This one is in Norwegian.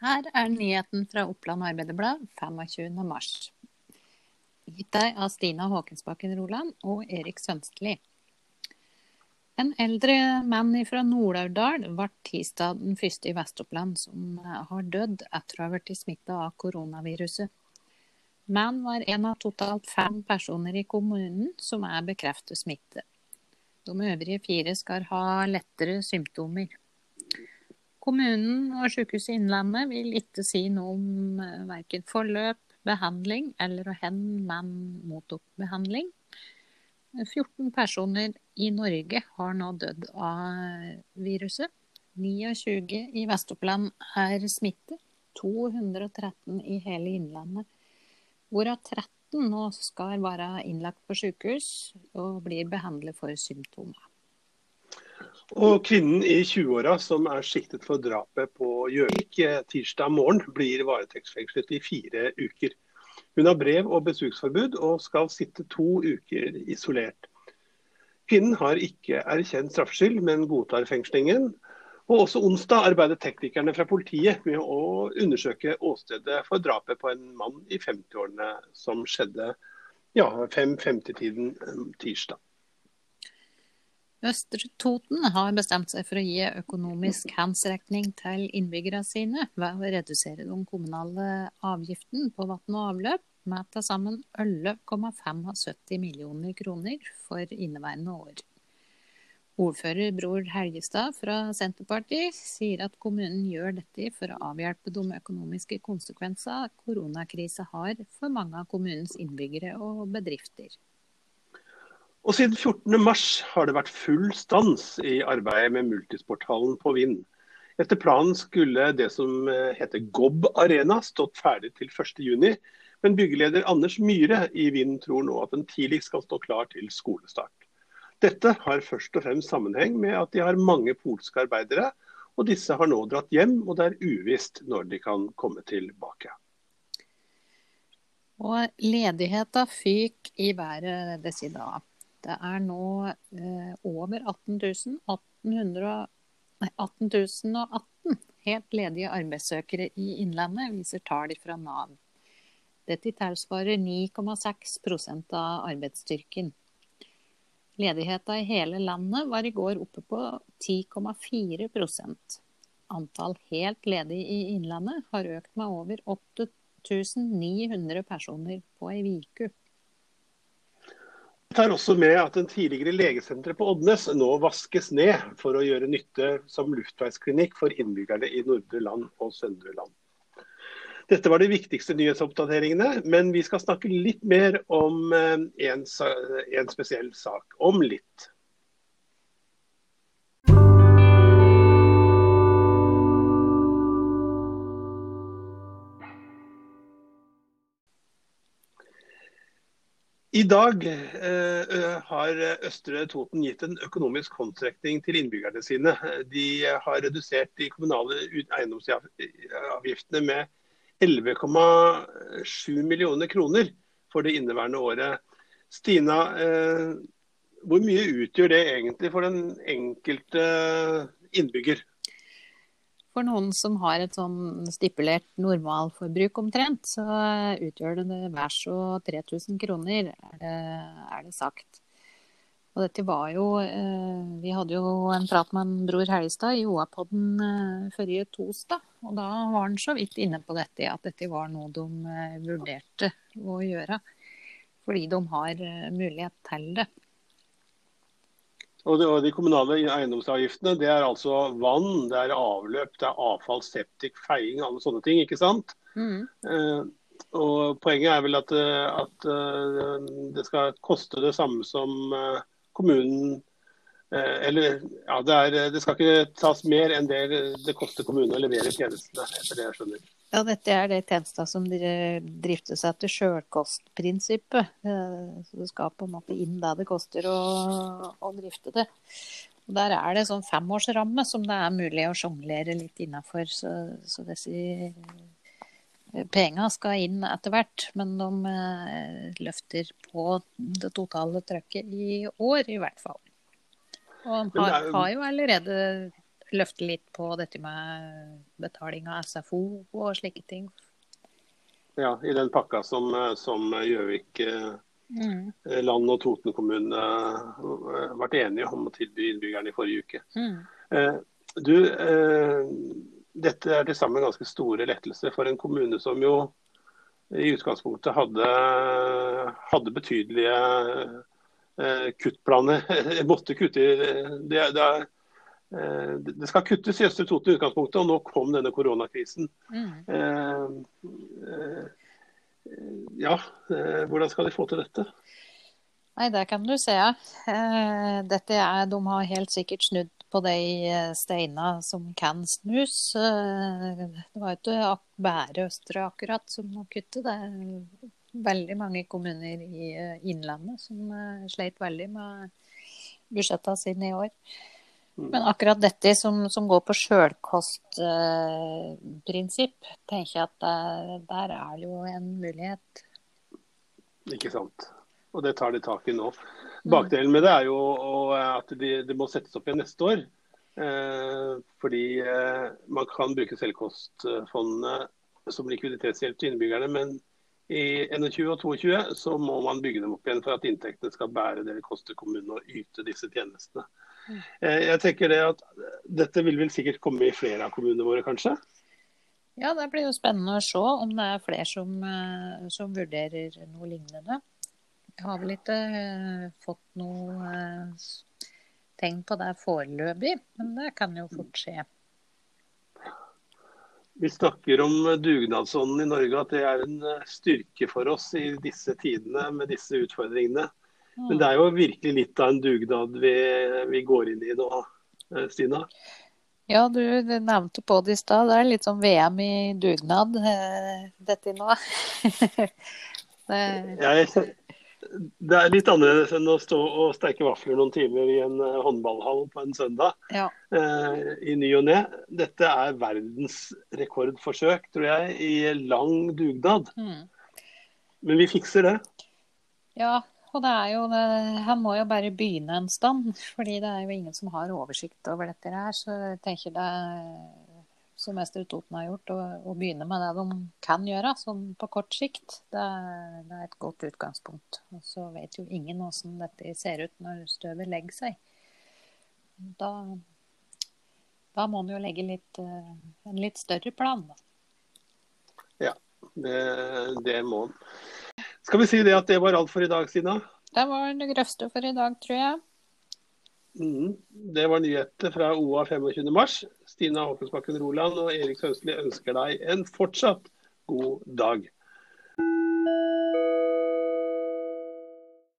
Her er nyheten fra Oppland Arbeiderblad 25. mars. Gitt deg av Stina Håkensbakken Roland og Erik Sønstli. En eldre mann fra Nord-Aurdal ble tirsdag den første i Vest-Oppland som har dødd etter å ha blitt smitta av koronaviruset. Mannen var en av totalt fem personer i kommunen som er bekreftet smitte. De øvrige fire skal ha lettere symptomer. Kommunen og Sykehuset Innlandet vil ikke si noe om verken forløp, behandling eller hvor menn mottok behandling. 14 personer i Norge har nå dødd av viruset. 29 i Vest-Oppland er smittet. 213 i hele Innlandet. Hvorav 13 nå skal være innlagt på sykehus og blir behandlet for symptomer. Og kvinnen i 20-åra som er siktet for drapet på Gjøvik eh, tirsdag morgen, blir varetektsfengslet i fire uker. Hun har brev og besøksforbud og skal sitte to uker isolert. Kvinnen har ikke erkjent straffskyld, men godtar fengslingen. Og Også onsdag arbeidet teknikerne fra politiet med å undersøke åstedet for drapet på en mann i 50-årene som skjedde ja, 5.50-tiden eh, tirsdag. Østre Toten har bestemt seg for å gi økonomisk handsrekning til innbyggerne sine ved å redusere den kommunale avgiften på vann og avløp med til sammen 11,75 millioner kroner for inneværende år. Ordfører Bror Helgestad fra Senterpartiet sier at kommunen gjør dette for å avhjelpe de økonomiske konsekvensene koronakrisa har for mange av kommunens innbyggere og bedrifter. Og Siden 14.3 har det vært full stans i arbeidet med multisporthallen på Vind. Etter planen skulle det som eh, heter Gobb Arena stått ferdig til 1.6, men byggeleder Anders Myhre i Vind tror nå at den tidligst skal stå klar til skolestart. Dette har først og fremst sammenheng med at de har mange polske arbeidere, og disse har nå dratt hjem, og det er uvisst når de kan komme tilbake. Og ledigheta fyk i været ved siden dager. Det er nå eh, over 18 000, 18 018 helt ledige arbeidssøkere i Innlandet, viser tall fra Nav. Dette tilsvarer 9,6% av arbeidsstyrken. Ledigheten i hele landet var i går oppe på 10,4% Antall helt ledige i Innlandet har økt med over 8900 personer på ei tar også med at den tidligere legesenteret på Oddnes nå vaskes ned for å gjøre nytte som luftveisklinikk for innbyggerne i Nordre Land og Søndre Land. Dette var de viktigste nyhetsoppdateringene, men vi skal snakke litt mer om eh, en, en spesiell sak om litt. I dag eh, har Østre Toten gitt en økonomisk håndsrekning til innbyggerne sine. De har redusert de kommunale eiendomsavgiftene med 11,7 millioner kroner for det inneværende året. Stina, eh, hvor mye utgjør det egentlig for den enkelte innbygger? For noen som har et sånn stipulert normalforbruk omtrent, så utgjør det hver så 3000 kroner, er det, er det, sagt. Og dette var jo eh, Vi hadde jo en prat med en Bror Helgestad i OA-podden eh, forrige torsdag. Og da var han så vidt inne på dette, at dette var noe de eh, vurderte å gjøre. Fordi de har mulighet til det. Og de, og de, kommunale eiendomsavgiftene det er altså vann, det er avløp, det er avfall, septik, feiing, alle sånne ting. ikke sant? Mm. Eh, og Poenget er vel at, eh, at, uh, det skal koste det samme som uh, kommunen Eller ja, det, er, det, skal ikke tas mer enn det det koster kommunen å levere tjenestene, etter det jeg skjønner. Ja, dette er det tjenesta som driftes etter sjølkostprinsippet. Eh, så det skal på en måte inn det det koster å, å drifte det. Og der er det sånn femårsramme som det er mulig å sjonglere litt innafor. Så, så disse eh, penga skal inn etter hvert, men de eh, løfter på det totale trøkket i år, i hvert fall. Og har, har jo allerede løfte litt på dette med betaling av SFO og slike ting. Ja, i den pakka som eh, som Gjøvik eh, Mm. land og Toten kommune eh, ble enige om å tilby innbyggerne i forrige uke. Mm. Eh, Du, eh, dette er til sammen ganske store lettelser for en kommune som jo i utgangspunktet hadde, hadde betydelige eh, kuttplaner. Måtte kutte i det, det, det skal kuttes i Østre Toten i utgangspunktet, og nå kom denne koronakrisen. Mm. Eh, eh, ja, eh, hvordan skal de få til dette? Nei, det kan du se. Eh, dette er, de har helt sikkert snudd på de steina som kan snus. Eh, det var jo ikke bare Østre akkurat som må kutte. Det er veldig mange kommuner i eh, Innlandet som eh, sleit veldig med budsjettene sine i år. Men akkurat dette som, som går på sjølkostprinsipp, tenker jeg at det, der er det jo en mulighet. Ikke sant. Og det tar de tak i nå. Bakdelen med det er jo og, at det de må settes opp igjen neste år. Eh, fordi eh, man kan bruke selvkostfondene som likviditetshjelp til innbyggerne, men i 21 og 22 så må man bygge dem opp igjen for at inntektene skal bære det det koster kommunen å yte disse tjenestene. Eh, jeg tenker det at Dette vil vel sikkert komme i flere av kommunene våre, kanskje? Ja, det blir jo spennende å se om det er flere som, eh, som vurderer noe lignende. Jeg har vel ikke eh, fått noe eh, tegn på det foreløpig, men det kan jo fort skje. Vi snakker om dugnadsånden i Norge, at det er en eh, styrke for oss i disse tidene med disse utfordringene. Men det er jo virkelig litt av en dugnad vi, vi går inn i nå, eh, Stina. Ja, du, nevnte på det i stad. Det er litt som VM i dugnad, eh, dette nå. det, Jeg, det er litt annerledes enn å stå og steike vafler noen timer i en eh, håndballhall på en søndag ja. eh, i ny og ne. Dette er verdensrekordforsøk, tror jeg, i lang dugnad. Mm. Men vi fikser det. Ja, og det er jo det, Han må jo bare begynne en stand, fordi det er jo ingen som har oversikt over dette her. Så jeg tenker det som Mester Toten har gjort, å, begynne med det de kan gjøre, sånn på kort sikt, det, det er et godt utgangspunkt. Og så vet jo ingen hvordan dette ser ut når støvet legger seg. Da, da må en jo legge litt, eh, en litt større plan, da. Det, det må den. Skal vi si det at det var alt for i dag, Sina? Det var det grøvste for i dag, tror jeg. Mm. Det var nyheter fra OA 25.3. Stina Håkonsbakken Roland og Erik Sønsli ønsker deg en fortsatt god dag.